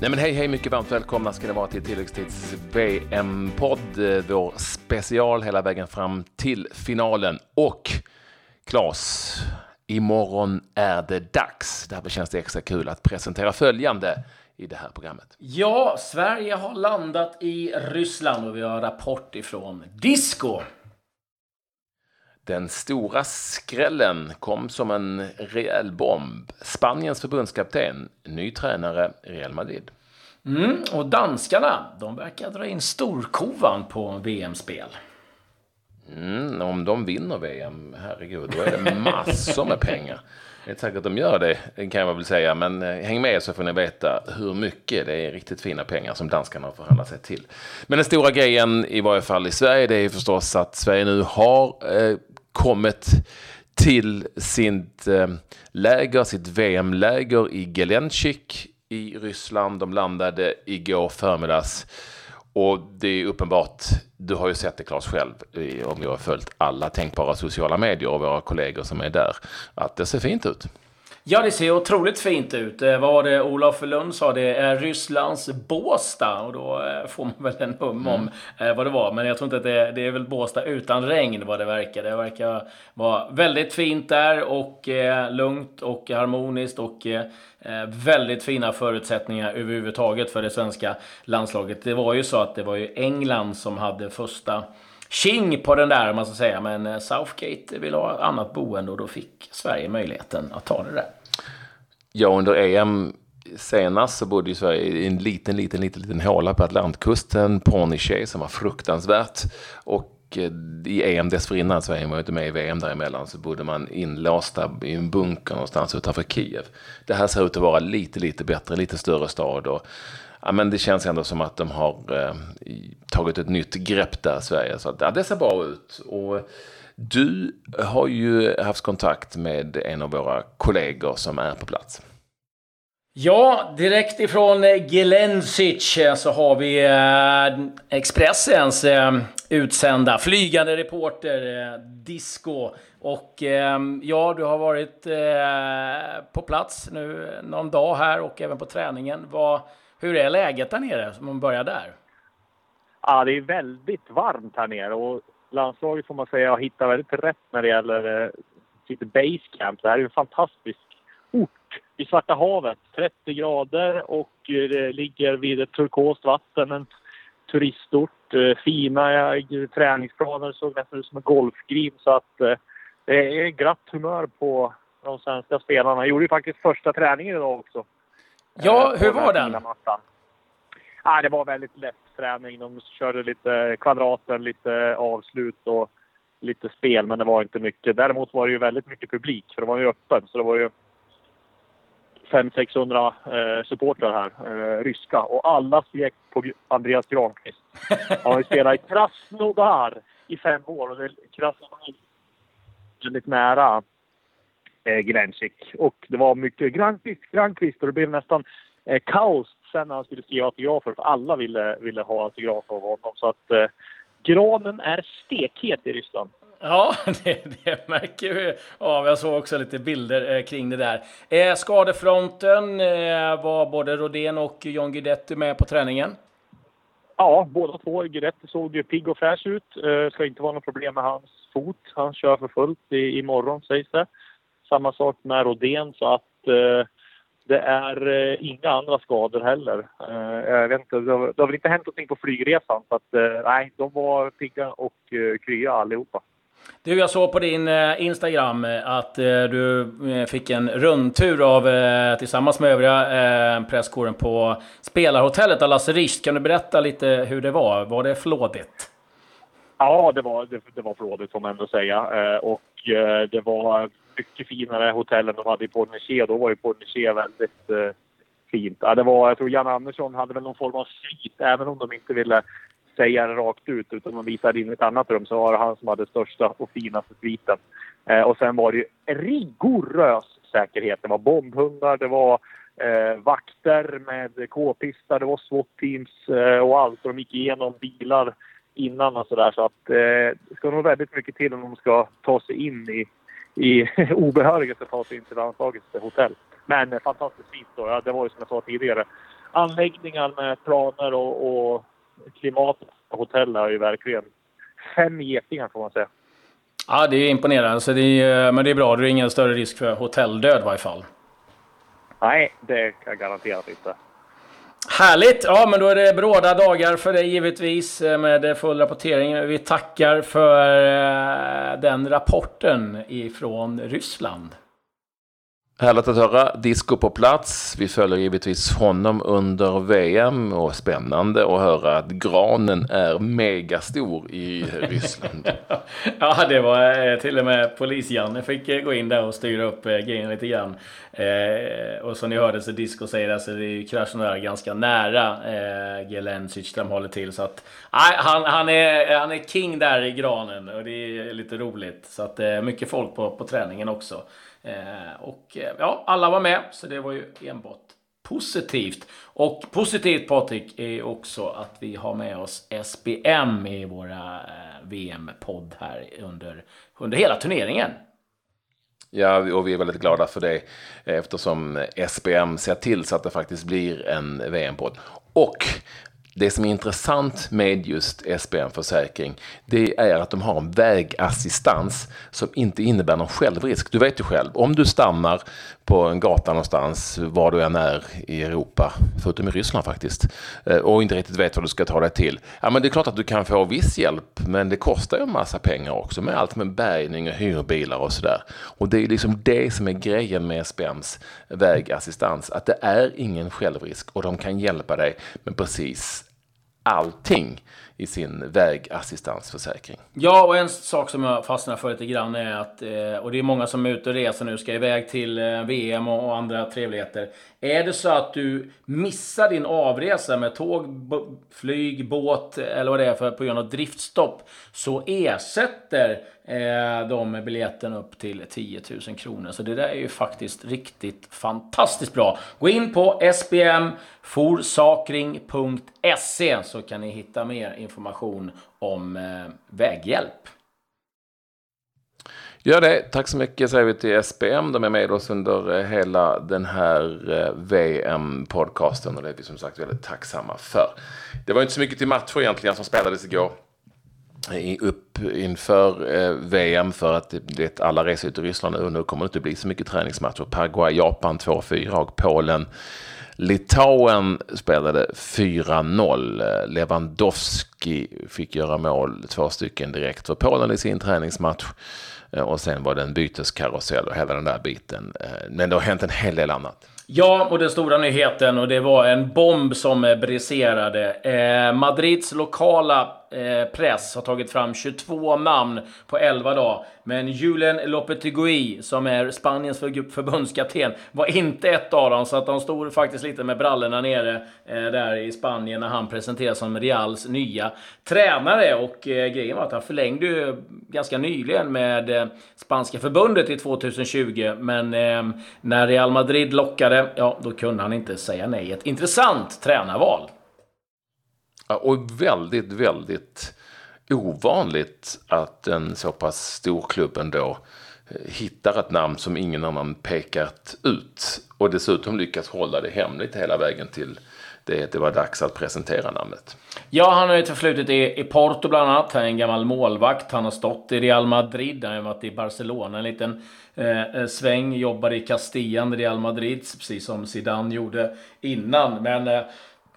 Nej men hej, hej, mycket varmt välkomna ska det vara till tilläggstids VM-podd, eh, vår special hela vägen fram till finalen. Och Claes, imorgon är det dags. Därför känns det extra kul att presentera följande i det här programmet. Ja, Sverige har landat i Ryssland och vi har rapport ifrån Disco. Den stora skrällen kom som en rejäl bomb. Spaniens förbundskapten, ny tränare Real Madrid. Mm, och danskarna, de verkar dra in storkovan på VM-spel. Mm, om de vinner VM, herregud, då är det massor med pengar. Det är inte säkert att de gör det, kan jag väl säga. Men eh, häng med så får ni veta hur mycket. Det är riktigt fina pengar som danskarna har förhandlat sig till. Men den stora grejen, i varje fall i Sverige, det är förstås att Sverige nu har eh, kommit till sitt eh, läger, sitt VM-läger i Gelenkik i Ryssland. De landade igår förmiddags. Och det är uppenbart, du har ju sett det Claes själv, om jag har följt alla tänkbara sociala medier och våra kollegor som är där, att det ser fint ut. Ja, det ser otroligt fint ut. Eh, vad var det Olof Lund sa? Det är Rysslands Båstad. Och då eh, får man väl en hum om mm. vad det var. Men jag tror inte att det, det är väl Båstad utan regn vad det verkar. Det verkar vara väldigt fint där och eh, lugnt och harmoniskt och eh, väldigt fina förutsättningar överhuvudtaget för det svenska landslaget. Det var ju så att det var ju England som hade första tjing på den där, man ska säga. Men eh, Southgate ville ha annat boende och då fick Sverige möjligheten att ta det där. Ja, under EM senast så bodde ju Sverige i en liten, liten, liten, liten håla på Atlantkusten, Pornichet, som var fruktansvärt. Och eh, i EM dessförinnan, Sverige var ju inte med i VM däremellan, så bodde man inlåsta i en bunker någonstans utanför Kiev. Det här ser ut att vara lite, lite bättre, lite större stad. Och, ja, men det känns ändå som att de har eh, tagit ett nytt grepp där, Sverige. Så att, ja, det ser bra ut. Och, du har ju haft kontakt med en av våra kollegor som är på plats. Ja, direkt ifrån eh, Gelensic eh, så har vi eh, Expressens utsända flygande reporter Disco. Och ja, du har varit på plats nu någon dag här och även på träningen. Vad, hur är läget där nere? Om man börjar där. Ja, det är väldigt varmt här nere och landslaget får man säga har hittat väldigt rätt när det gäller eh, sitt basecamp. Det här är en fantastisk ort i Svarta havet. 30 grader och eh, det ligger vid ett turkost vatten. En turistort. Eh, fina träningsplaner. såg nästan ut som en golfgreen. Så att det är glatt humör på de svenska spelarna. Jag gjorde ju faktiskt första träningen idag också. Ja, hur var den? Ja, det var väldigt lätt träning. De körde lite kvadraten, lite avslut och lite spel, men det var inte mycket. Däremot var det ju väldigt mycket publik, för det var ju öppen. Så det var ju 500-600 eh, supportrar här, eh, ryska. Och alla skrek på Andreas Granqvist. Han har ju spelat i Krasnodar i fem år och det är Krasnodar väldigt nära eh, Glenchik. Och det var mycket Granqvist, Granqvist och det blev nästan eh, kaos sen när han skulle skriva autografer. För alla ville, ville ha autograf av honom. Så att eh, granen är stekhet i Ryssland. Ja, det, det märker vi av. Jag såg också lite bilder eh, kring det där. Eh, skadefronten eh, var både Rodén och John Guidetti med på träningen. Ja, båda två. Guidetti såg ju pigg och fräsch ut. Eh, ska inte vara något problem med hans fot. Han kör för fullt i, imorgon sägs det. Samma sak med Rodén så att eh, det är eh, inga andra skador heller. Eh, jag vet inte, det, har, det har väl inte hänt någonting på flygresan så att eh, nej, de var pigga och eh, krya allihopa. Du, jag såg på din eh, Instagram eh, att du fick en rundtur av, tillsammans med övriga presskåren på spelarhotellet av Lasse Richt. Kan du berätta lite hur det var? Var det flådigt? Ja, det var, det, det var flådigt får man ändå säga. Och det var mycket finare hotell än de hade i Pornichet. Då var ju Pornichet väldigt eh, fint. Ja, det var, jag tror Jan Andersson hade väl någon form av svit, även om de inte ville säga det rakt ut utan de visade in ett annat rum så var det han som hade största och finaste sviten. Eh, och sen var det ju rigorös säkerhet. Det var bombhundar, det var eh, vakter med k-pistar, det var SWAT-teams eh, och allt. Och de gick igenom bilar innan och sådär. Så att eh, det ska nog väldigt mycket till om de ska ta sig in i i obehöriga att ta sig in till landslagets hotell. Men fantastiskt fint då. Ja, det var ju som jag sa tidigare. anläggningar med planer och, och klimat och hotell är ju verkligen fem getingar får man säga. Ja, det är imponerande. Så det är, men det är bra. Det är ingen större risk för hotelldöd i varje fall. Nej, det kan jag garanterat inte. Härligt! Ja, men då är det bråda dagar för dig givetvis eh, med full rapportering. Vi tackar för eh, den rapporten ifrån Ryssland. Härligt att höra. Disco på plats. Vi följer givetvis honom under VM och spännande att höra att granen är megastor i Ryssland. ja, det var eh, till och med polis-Janne fick eh, gå in där och styra upp eh, grejen lite grann. Eh, och som ni hörde så Disco säger det, så det är Krasnodar ganska nära eh, Gelensic de håller till. Så att, nej, han, han, är, han är king där i granen och det är lite roligt. Så att eh, mycket folk på, på träningen också. Eh, och Eh, ja, alla var med, så det var ju enbart positivt. Och positivt Patrik är också att vi har med oss SBM i våra eh, VM-podd här under, under hela turneringen. Ja, och vi är väldigt glada för det eftersom SBM ser till så att det faktiskt blir en VM-podd. Och det som är intressant med just SBM Försäkring, det är att de har en vägassistans som inte innebär någon självrisk. Du vet ju själv, om du stannar på en gata någonstans, var du än är i Europa, förutom i Ryssland faktiskt, eh, och inte riktigt vet vad du ska ta dig till. Ja, men det är klart att du kan få viss hjälp, men det kostar ju en massa pengar också med allt med bärgning och hyrbilar och sådär. Och det är liksom det som är grejen med SBMs vägassistans, att det är ingen självrisk och de kan hjälpa dig med precis allting i sin vägassistansförsäkring. Ja, och en sak som jag fastnar för lite grann är att, eh, och det är många som är ute och reser nu, ska iväg till eh, VM och andra trevligheter. Är det så att du missar din avresa med tåg, flyg, båt eller vad det är för, på grund av driftstopp, så ersätter eh, de biljetten upp till 10 000 kronor. Så det där är ju faktiskt riktigt fantastiskt bra. Gå in på sbmforsakring.se så kan ni hitta mer information om eh, väghjälp. Gör det. Tack så mycket säger vi till SPM. De är med oss under eh, hela den här eh, VM-podcasten och det är vi som sagt väldigt tacksamma för. Det var inte så mycket till matcher egentligen som spelades igår eh, upp inför eh, VM för att det, alla reser ut i Ryssland och nu kommer det inte bli så mycket träningsmatcher. Paraguay, Japan 2-4 och Polen Litauen spelade 4-0. Lewandowski fick göra mål, två stycken direkt för Polen i sin träningsmatch. Eh, och sen var det en byteskarusell och hela den där biten. Eh, men det har hänt en hel del annat. Ja, och den stora nyheten och det var en bomb som eh, briserade. Eh, Madrids lokala Eh, press har tagit fram 22 namn på 11 dagar. Men Julen Lopetegui, som är Spaniens förbundskapten, var inte ett av dem. Så att de stod faktiskt lite med brallorna nere eh, där i Spanien när han presenterades som Reals nya tränare. Och eh, grejen var att han förlängde ju ganska nyligen med spanska förbundet i 2020. Men när Real Madrid lockade, ja, då kunde han inte säga nej. Ett intressant tränarval. Och väldigt, väldigt ovanligt att en så pass stor klubb ändå eh, hittar ett namn som ingen annan pekat ut. Och dessutom lyckas hålla det hemligt hela vägen till det, det var dags att presentera namnet. Ja, han har ju förflutet i, i Porto bland annat. Han är en gammal målvakt. Han har stått i Real Madrid. Han har varit i Barcelona en liten eh, eh sväng. Jobbade i Castillan, Real Madrid, precis som Zidane gjorde innan. Men eh,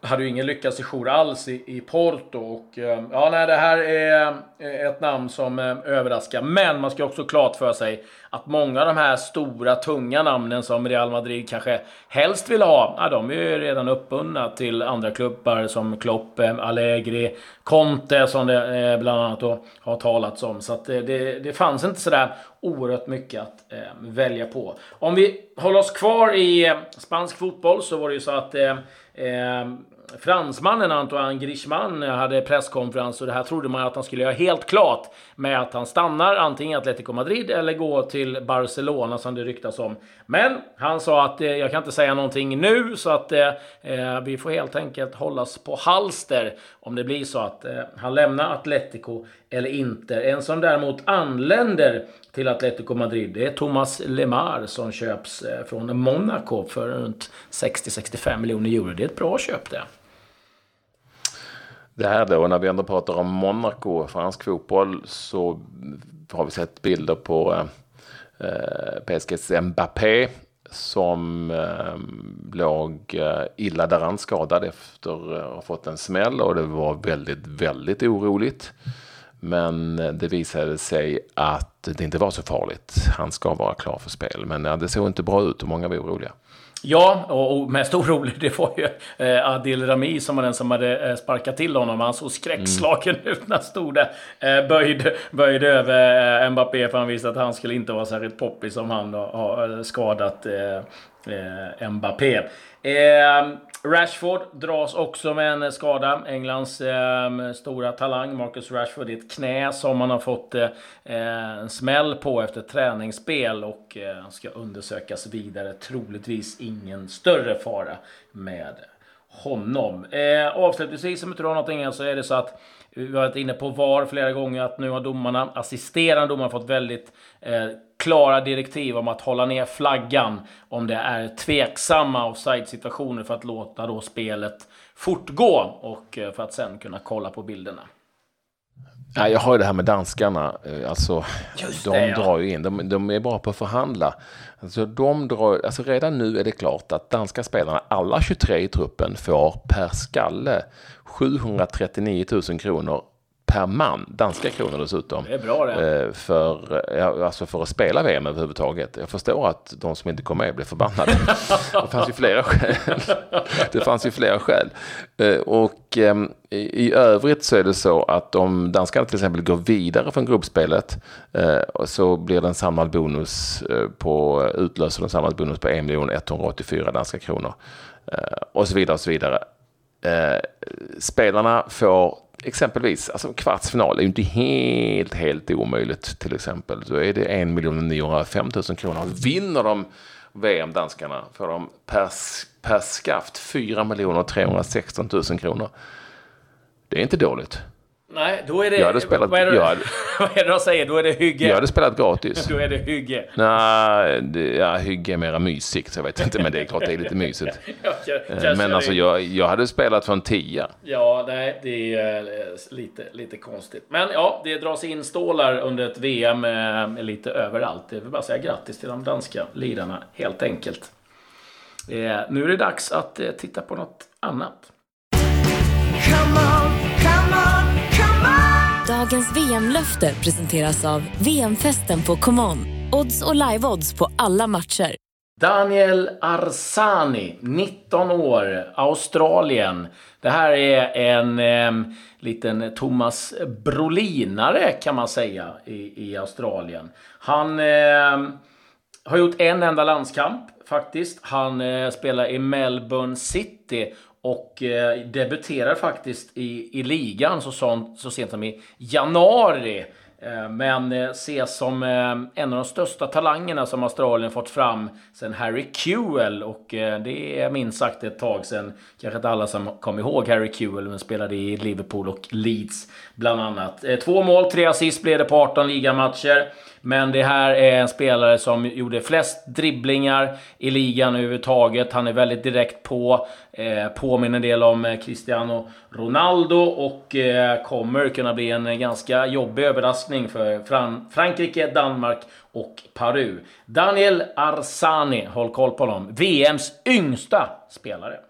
hade ju ingen lyckad sejour alls i, i Porto. Och, eh, ja, nej, det här är eh, ett namn som eh, överraskar. Men man ska också klart för sig att många av de här stora, tunga namnen som Real Madrid kanske helst vill ha, ja, de är ju redan uppbundna till andra klubbar som Klopp, Allegri, Conte som det bland annat då har talats om. Så att det, det fanns inte sådär oerhört mycket att eh, välja på. Om vi håller oss kvar i spansk fotboll så var det ju så att eh, Um, fransmannen Antoine Griezmann hade presskonferens och det här trodde man att han skulle göra helt klart med att han stannar antingen i Atletico Madrid eller går till Barcelona som det ryktas om. Men han sa att eh, jag kan inte säga någonting nu så att eh, eh vi får helt enkelt hållas på halster om det blir så att eh, han lämnar Atletico eller inte. En som däremot anländer till Atletico Madrid det är Thomas Lemar som köps eh, från Monaco för runt 60-65 miljoner euro. Det är ett bra köp det. Det här då, när vi ändå pratar om Monaco, fransk fotboll, så har vi sett bilder på eh, eh PSGs Mbappé som eh, låg eh, illa däran skadad efter eh, att ha fått en smäll och det var väldigt, väldigt oroligt. Men eh, det visade sig att det inte var så farligt. Han ska vara klar för spel. Men det såg inte bra ut och många var oroliga. Ja, och, mest orolig det var ju eh, Adil Rami som var den som hade eh, sparkat till honom. Han såg skräckslagen mm. ut när han stod där. Eh, böjde, böjde över Mbappé för han visste att han skulle inte vara särskilt poppis som han har skadat eh, Mbappé. Eh, Rashford dras också med en skada. Englands eh, stora talang Marcus Rashford. Det är ett knä som han har fått eh, en smäll på efter träningsspel och eh, ska undersökas vidare. Troligtvis ingen större fara med honom. Eh, avslutningsvis, om du har någonting, så är det så att vi har varit inne på VAR flera gånger, att nu har domarna, assisterande domarna, fått väldigt eh, klara direktiv om att hålla ner flaggan om det är tveksamma offside-situationer för att låta då spelet fortgå och eh, för att sen kunna kolla på bilderna. Ja, jag har ju det här med danskarna. Eh, alltså, de det, ja. drar ju in. De, de, är bra på att förhandla. Alltså, de drar, alltså, redan nu är det klart att danska spelarna, alla 23 i truppen, får per skalle 739 000 kronor per man, danska kronor dessutom. Det är bra det. Eh, för, alltså för att spela VM överhuvudtaget. Jag förstår att de som inte kom med blev förbannade. det fanns ju flera skäl. det fanns ju flera skäl. Eh, och ehm, i övrigt så är det så att om danskarna till exempel går vidare från gruppspelet eh, så blir det en samlad bonus på, utlöser en samlad bonus på 1 184 danska kronor. Och så vidare och så vidare. Spelarna får exempelvis, alltså kvartsfinal är ju inte helt, helt omöjligt till exempel. Då är det 1 905 000 kronor. Vinner de VM, danskarna, får de per, per skaft 4 316 000 kronor. Det är inte dåligt. Nej, då är det... Jag hade spelat... Vad är det, jag hade, vad är det de säger? Då är det hygge? Jag hade spelat gratis. då är det hygge? Nej, det, ja, hygge är mera mysigt, så jag vet inte. Men det är klart det är lite mysigt. Eh, men alltså, jag, jag hade spelat för en tia. Ja, nej, det är eh, lite, lite konstigt. Men ja, det dras in stålar under ett VM eh, lite överallt. Det vill bara säga grattis till de danska lirarna, helt enkelt. Eh, nu är det dags att eh, titta på något annat. Come on. Dagens VM-löfte presenteras av VM-festen på ComeOn. Odds och live-odds på alla matcher. Daniel Arsani, 19 år, Australien. Det här är en eh, liten Thomas Brolinare kan man säga i, i Australien. Han eh, har gjort en enda landskamp faktiskt. Han eh, spelar i Melbourne City och eh, debuterar faktiskt i, i ligan så, så, så sent som i januari. Eh, men eh, ses som eh, en av de största talangerna som Australien fått fram sen Harry Kewell. Och eh, det är minst sagt ett tag sen. Kanske inte alla som kom ihåg Harry Kewell, men spelade i Liverpool och Leeds bland annat. Två mål, tre assist blev det på 18 ligamatcher. Men det här är en spelare som gjorde flest dribblingar i ligan överhuvudtaget. Han är väldigt direkt på. Eh, påminner en del om eh, Cristiano Ronaldo och eh, kommer kunna bli en ganska jobbig överraskning för Fran Frankrike, Danmark och Peru. Daniel Arsani, håll koll på honom. VMs yngsta spelare.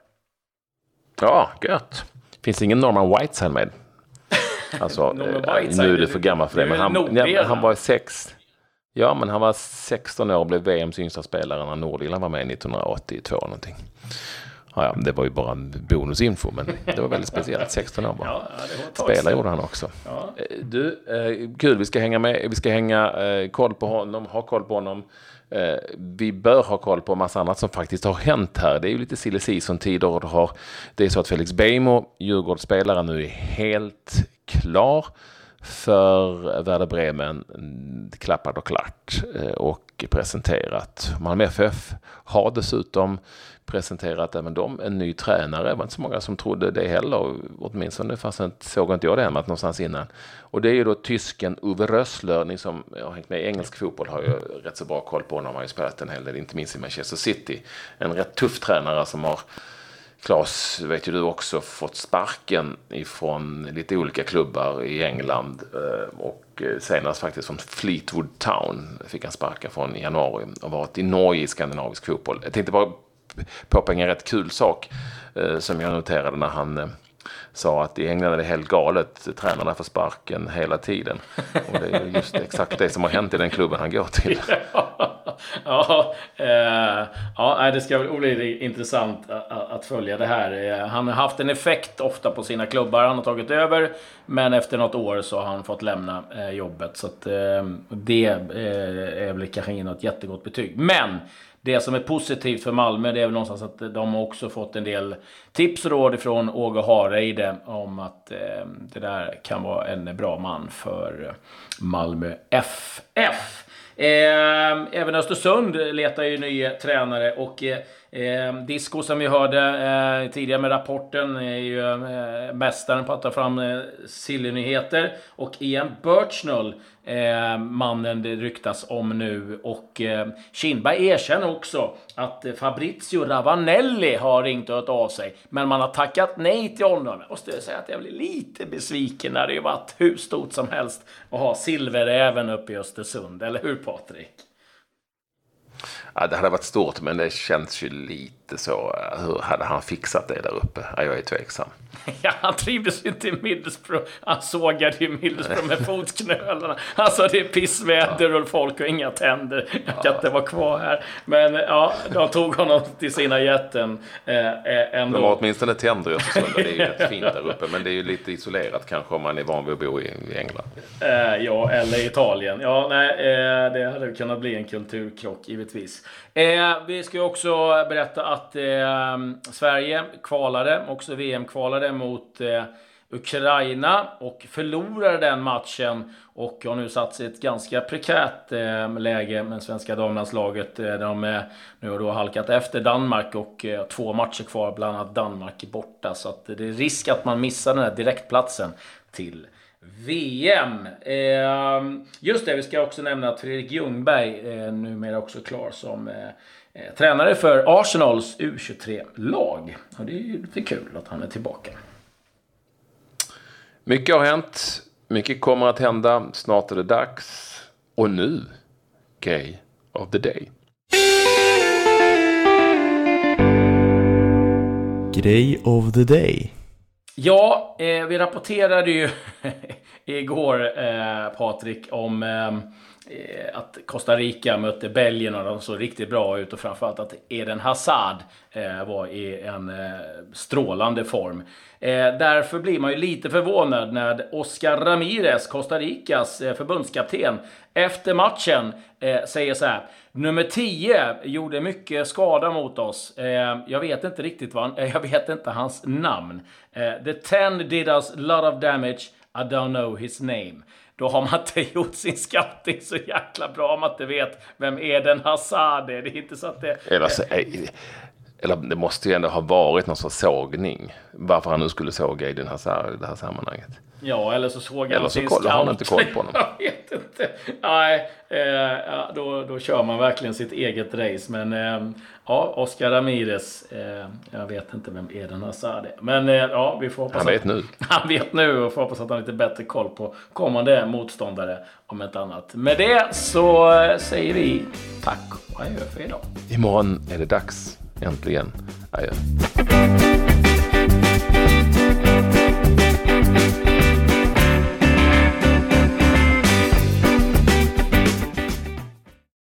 Ja, gött. Finns ingen Norman Whiteside med? Alltså, nu är det för gammalt för det, men han, han var sex. Ja, men han var 16 år och blev VMs yngsta spelare när Nordirland var med 1982 någonting. Ja, ja, det var ju bara en bonusinfo, men det var väldigt speciellt. 16 år bara. Ja, ja, det var ett tag Spela sedan. gjorde han också. Ja. Eh, Du, eh, kul. Vi ska hänga med. Vi ska hänga eh, koll på honom, ha koll på honom. Eh, vi bör ha koll på en massa annat som faktiskt har hänt här. Det är ju lite silly season-tider och det, har, det är så att Felix Beijmo, Djurgårdsspelaren, nu är helt klar för Werder Bremen, klappat och klart eh, och presenterat. Malmö FF har dessutom presenterat även de en ny tränare. Det var inte så många som trodde det heller. Åtminstone fast inte, såg inte jag det hemma någonstans innan. Och det är ju då tysken Uwe Rössler. Ni som har hängt med i engelsk fotboll har ju rätt så bra koll på honom. Han har ju spelat en hel del, inte minst i Manchester City. En rätt tuff tränare som har Klas, vet ju du också, fått sparken ifrån lite olika klubbar i England eh, och eh, senast faktiskt från Fleetwood Town fick han sparken från i januari och varit i Norge i skandinavisk fotboll. Jag tänkte bara påpeka en rätt kul sak eh, som jag noterade när han sa att i England är det helt galet. Tränarna får sparken hela tiden. Och det är just exakt det som har hänt i den klubben han går till. ja, eh, ja, det ska bli intressant att, följa det här. Eh, han har haft en effekt ofta på sina klubbar. Han har tagit över, men efter något år så har han fått lämna eh, jobbet. Så att, eh, det eh, är väl kanske inget jättegott betyg. Men det som är positivt för Malmö det är väl någonstans att de har också fått en del tips och råd från Åge Hareide om att eh, det där kan vara en bra man för Malmö FF. Eh, även Östersund letar ju ny tränare och eh, eh, Disco som vi hörde eh, tidigare med rapporten är ju eh, mästaren på att ta fram eh, sillynyheter. Och Ian Birchnell, eh, mannen det ryktas om nu. Och eh, Kindberg erkänner också att eh, Fabrizio Ravanelli har ringt och hört av sig. Men man har tackat nej till honom. Jag måste säga att jag blir lite besviken när det ju varit hur stort som helst att ha silveräven uppe i Östersund. Eller hur Patrik? Ja, det hade varit stort, men det känns ju lite så. Hur hade han fixat det där uppe? Ja, jag är tveksam. Ja, han trivdes inte i Middlesbrough. Han sågade ju Middlesbrough med fotknölarna. Alltså det är pissväder och folk och inga tänder. Jag kan inte vara kvar här. Men ja, de tog honom till sina jätten eh, eh, ändå. De har åtminstone tänder i Östersund det är ju rätt fint där uppe. Men det är ju lite isolerat kanske om man är van vid att bo i, England. Eh, ja, eller Italien. Ja, nej, eh, det hade kunnat bli en kulturkrock givetvis. Eh, vi ska också berätta att eh, Sverige kvalade, också VM-kvalade mot eh, Ukraina och förlorade den matchen och har nu satt sig i ett ganska prekärt eh, läge med svenska damlandslaget. Eh, de eh, nu har då halkat efter Danmark och eh, två matcher kvar, bland annat Danmark är borta. Så att det är risk att man missar den här direktplatsen till VM. Eh, just det, vi ska också nämna att Fredrik Ljungberg är numera också klar som eh, eh, tränare för Arsenals U23-lag. Och det är ju lite kul att han är tillbaka. Mycket har hänt. Mycket kommer att hända. Snart är det dags. Och nu, Gay of the Day. Grej of the day. Ja, eh, vi rapporterade ju igår, eh, Patrik, om eh, Eh, att Costa Rica mötte Belgien och de såg riktigt bra ut och framförallt att Eden Hazard eh, var i en eh, strålande form. Eh, därför blir man ju lite förvånad när Oscar Ramirez, Costa Ricas eh, förbundskapten, efter matchen eh, säger så här. Nummer 10 gjorde mycket skada mot oss. Eh, jag vet inte riktigt vad han, eh, jag vet inte hans namn. Eh, the 10 did us lot of damage. I don't know his name. Då har man inte gjort sin scouting så jäkla bra om man inte vet vem Eden Hazard är. Det är inte så att det... Eller, så, eh, eller det måste ju ändå ha varit någon sorts sågning. Varför han nu skulle såga i den här, det här sammanhanget. Ja, eller så såg Eller han så sin kollar han inte koll på honom. jag vet inte. Nej, eh, då, då kör man verkligen sitt eget race. Men eh, ja, Oscar Ramirez. Eh, jag vet inte vem Eden Hazard är. Men eh, ja, vi får hoppas Han vet att, nu. Han vet nu och får hoppas att han har lite bättre koll på kommande motståndare. Om ett annat. Med det så eh, säger vi tack och adjö för idag. Imorgon är det dags. Äntligen. Adjö.